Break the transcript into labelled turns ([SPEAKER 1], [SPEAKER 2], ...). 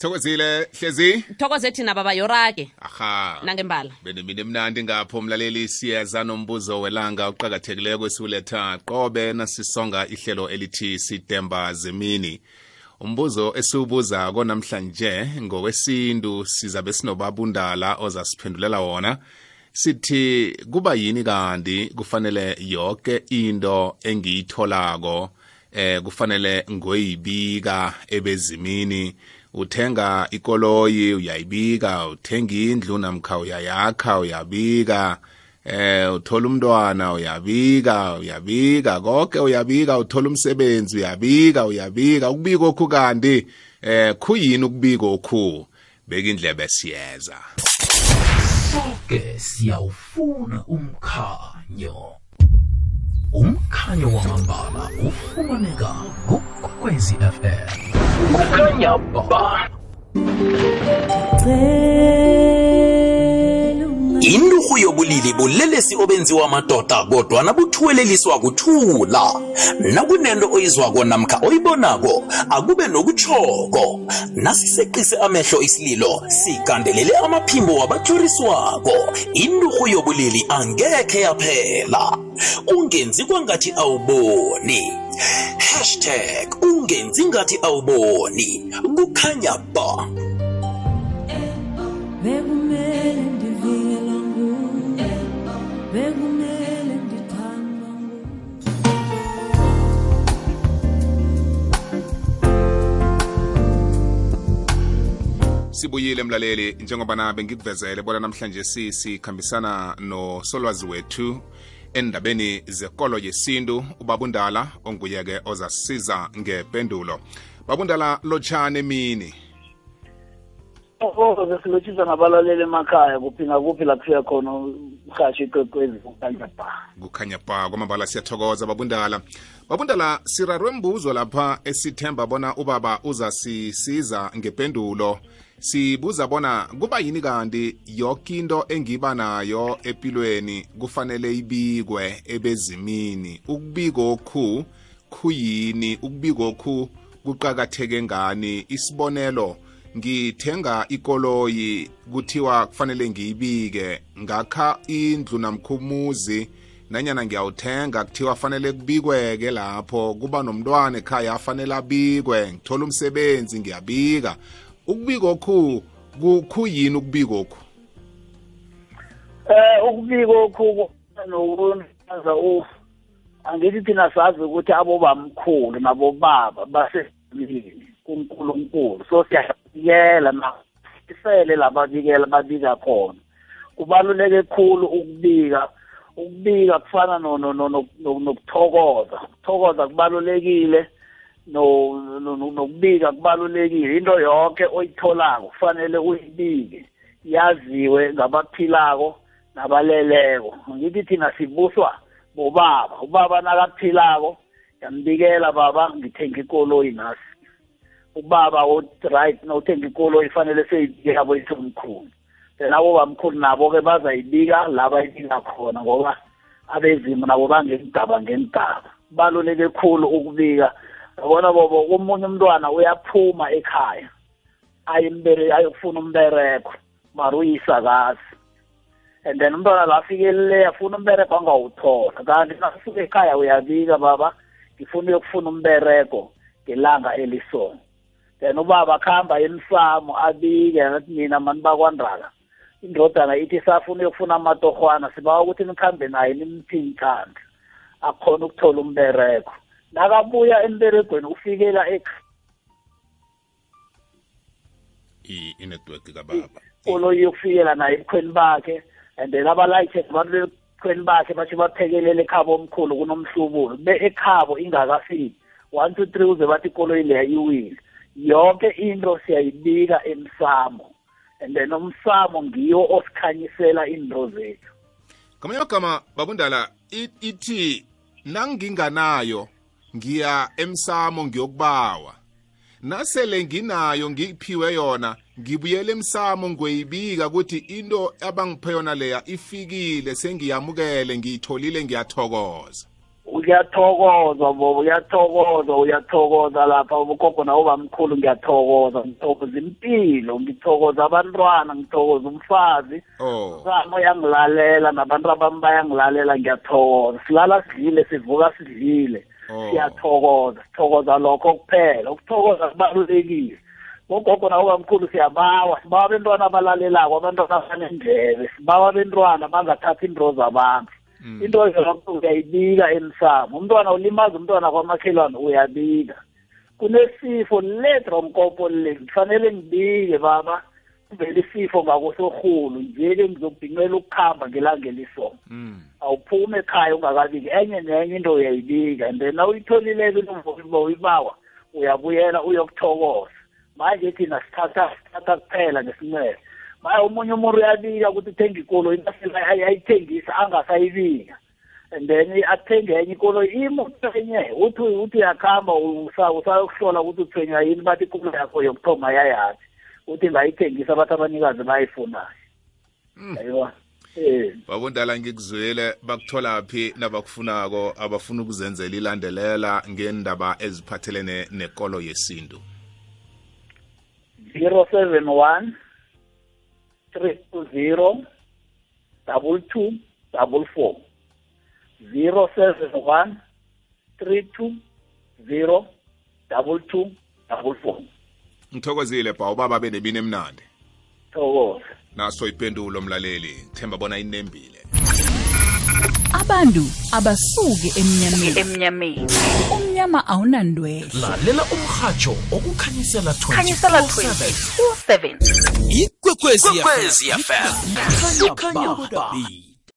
[SPEAKER 1] sithokozile hlezi?
[SPEAKER 2] Thokoze thina baba yorage
[SPEAKER 1] aha.
[SPEAKER 2] Nangembala.
[SPEAKER 1] Benemini emnandi ngapho mlaleli siyeza nombuzo welanga uqakathekileko esiwuletha. Qobe nasisonga ihlelo elithi sitemba zemini. Umbuzo esiwubuza namhlanje ngokwesintu sizabe sinobabundala ozasiphendulela wona. Sithi kuba yini kanti kufanele yonke into engiyitholako eh kufanele ngoyibika ebezimini? Uthenga ikoloyi uyayibika uthenga indlu namkha uyayakha uyabika eh uthola umntwana uyabika uyabika konke uyabika uthola umsebenzi uyabika uyabika ukubika okhu kanti eh khuyini ukubika okhu? Beka indlebe siyeza.
[SPEAKER 3] Sonke siyawufuna umkhanyo. Umkhanyo wamambala ufumaneka kukwezi fm kukhanya ba inturhu yobulili bulelesi obenziwa amadoda kodwa nabuthuweleliswa kuthula. Nakunento oyizwako namkha oyibonako akube nokutshoko nasiseqise amehlo isililo sigandelele amaphimbo wabathoriswako inturhu yobulili angekhe yaphela. Ungenzi kwangathi awuboni. Hashtag ungenzi ngathi awuboni. Kukhanya ba.
[SPEAKER 4] Bekumele bekumele ndithandwa nguwe
[SPEAKER 1] sibuyile mlaleli njengoba na bengikuvezele bona namhlanje sikhambisana nosolwazi wethu endabeni zekolo yesintu ubabundala onguye-ke ozasisiza ngependulo. Babundala lotshani emini
[SPEAKER 5] ukuze silotshisa ngabalaleli emakhaya kuphi ngakuphi la kufika khona umhashi iqeqwezi ukanya ba
[SPEAKER 1] kukhanya ba kwamambala siyathokoza babundala. Babundala sirarwe mbuzo lapha esithemba bona ubaba uzasisiza ngependulo. Sibuza bona kuba yini kanti yoke into engiba nayo empilweni kufanele ibikwe ebezimini? Ukubika okhu khuyini? Ukubika okhu kuqakatheke ngani? Isibonelo ngithenga ikoloyi kuthiwa kufanele ngiyibike. Ngakha indlu namkhumuzi nanyana ngiyawuthenga kuthiwa fanele kubikweke lapho. Kuba nomntwana ekhaya afanele abikwe ngithola umsebenzi ngiyabika. Ukubika okhu khuyini ukubika okhu?
[SPEAKER 5] Eh ukubika okhu nokunaza u angithi thina sazi ukuthi abobamkhulu nabobaba basemini kunkulunkulu so siyabikela na isele lababikela babika khona. Kubaluleke khulu ukubika ukubika kufana no no no no- no- nokuthokoza. Ukuthokoza kubalulekile no no- no- nokubika kubalulekile. Into yonke oyitholako kufanele uyibike yaziwe ngabaphilako nabaleleko. Ngithi thina sibuswa bobaba. Ubaba nakaphilako yambikela baba ngithenga ikoloyi nasi. Ubaba right nawuthenga ikoloyi fanele seyibike aboyise omkhulu then abobamkhulu nabo-ke bazayibika la bayibika khona ngoba abezimu nabo bangengigaba ngengigaba kubaluleke khulu ukubika. Yabona bobo komunye umntwana uyaphuma ekhaya ayokufuna umbereko mara uyisakazi. And then umntwana la afikelele afuna umbereko angawuthola. Kanti nasuka ekhaya uyabika baba ngifuna uyokufuna umbereko ngelanga eliso then ubaba akuhamba emsamo abike athi mina mani bakwandala indodana ithi safuna uyokufuna amatorhwana sibawa ukuthi nikhambe naye nimphinthandle akhona ukuthola umbereko nakabuya emberegweni ufikela
[SPEAKER 1] inetwork kababa.
[SPEAKER 5] Ikoloyi yokufikela naye ebukhweni bakhe and then abalayithe abantu bebukhweni bakhe bathi baphekelele ekhabo omkhulu kunomhlubulo. Be ekhabo ingakafiki. One two three uze bathi ikoloyi leya iwile. Yonke into siyayibika emsamo and then umsamo ngiwo osikhanyisela into zethu.
[SPEAKER 1] Ngamanye amagama babundala i- ithi nanginganayo ngiya emsamo ngiyokubawa. Nasele nginayo ngiphiwe yona ngibuyele emsamo ngiyoyibika ukuthi into abangiphe yona leya ifikile sengiyamukele ngiyitholile ngiyathokoza.
[SPEAKER 5] uke ngiyathokoza bobo uyathokoza uyathokoza lapha. Ugogo nawo bamkhulu ngiyathokoza. Ngithokoza impilo ngithokoza abantwana ngithokoza umfazi.
[SPEAKER 1] Oh.
[SPEAKER 5] Sami uyangilalela nabantu abami bayangilalela ngiyathokoza. Silala sidlile sivuka sidlile.
[SPEAKER 1] Oh.
[SPEAKER 5] siyathokoza sithokoza lokho kuphela. Ukuthokoza kubalulekile. Ugogo nawo bamkhulu siyabawa. Sibawa abentwana abalalelako abantwana abanendlebe. Sibawa abentwana bangathathi into zabantu. Into yonke uyayibika emsamo umntwana ulimaza umntwana kwamakhelwane uyabika. Kunesifo ledromkopo le. Kufanele ngibike baba. Kuvele isifo ngakusorhulu nje-ke ngizokubhincela ukukhamba ngelanga eliso.
[SPEAKER 1] Mm.
[SPEAKER 5] Awuphumi ekhaya ungakabiki. Enye nenye into uyayibika. And then nawuyitholileko into uyibawa uyabuyela uyokuthokoza. Manje thina sithatha sithatha kuphela ngesinwele manje omunye umuntu uyabika ukuthi uthenga ikoloyi ayithengisa angasayibika. And then athenge enye ikoloyi imoto enye. Uthi uthi uyakuhamba usa- usayokuhlola ukuthi uthwenywa yini bathi ikoloyi yakho yokuthoma yayaphi uthi ngayithengisa abantu abanikazi bayifunayo. Ayiwa. Eh
[SPEAKER 1] babundala ngikuzwile bakuthola phi nabakufunako abafuna ukuzenzela ilandelela ngendaba eziphathelene nekolo yesintu?
[SPEAKER 5] Zero seven one three two zero double two double four zero seven one three two zero double two double four.
[SPEAKER 1] Ngithokozile bha ubaba benemini emnandi.
[SPEAKER 5] Thokoza
[SPEAKER 1] naso ipendulo mlaleli. Themba bona inembile.
[SPEAKER 6] abantu abasuke emnyameni.
[SPEAKER 2] Emnyameni.
[SPEAKER 6] Umnyama
[SPEAKER 3] awunandwelalalela umrhatsho okukhanyisela
[SPEAKER 2] 27
[SPEAKER 3] ikwekwezi yafm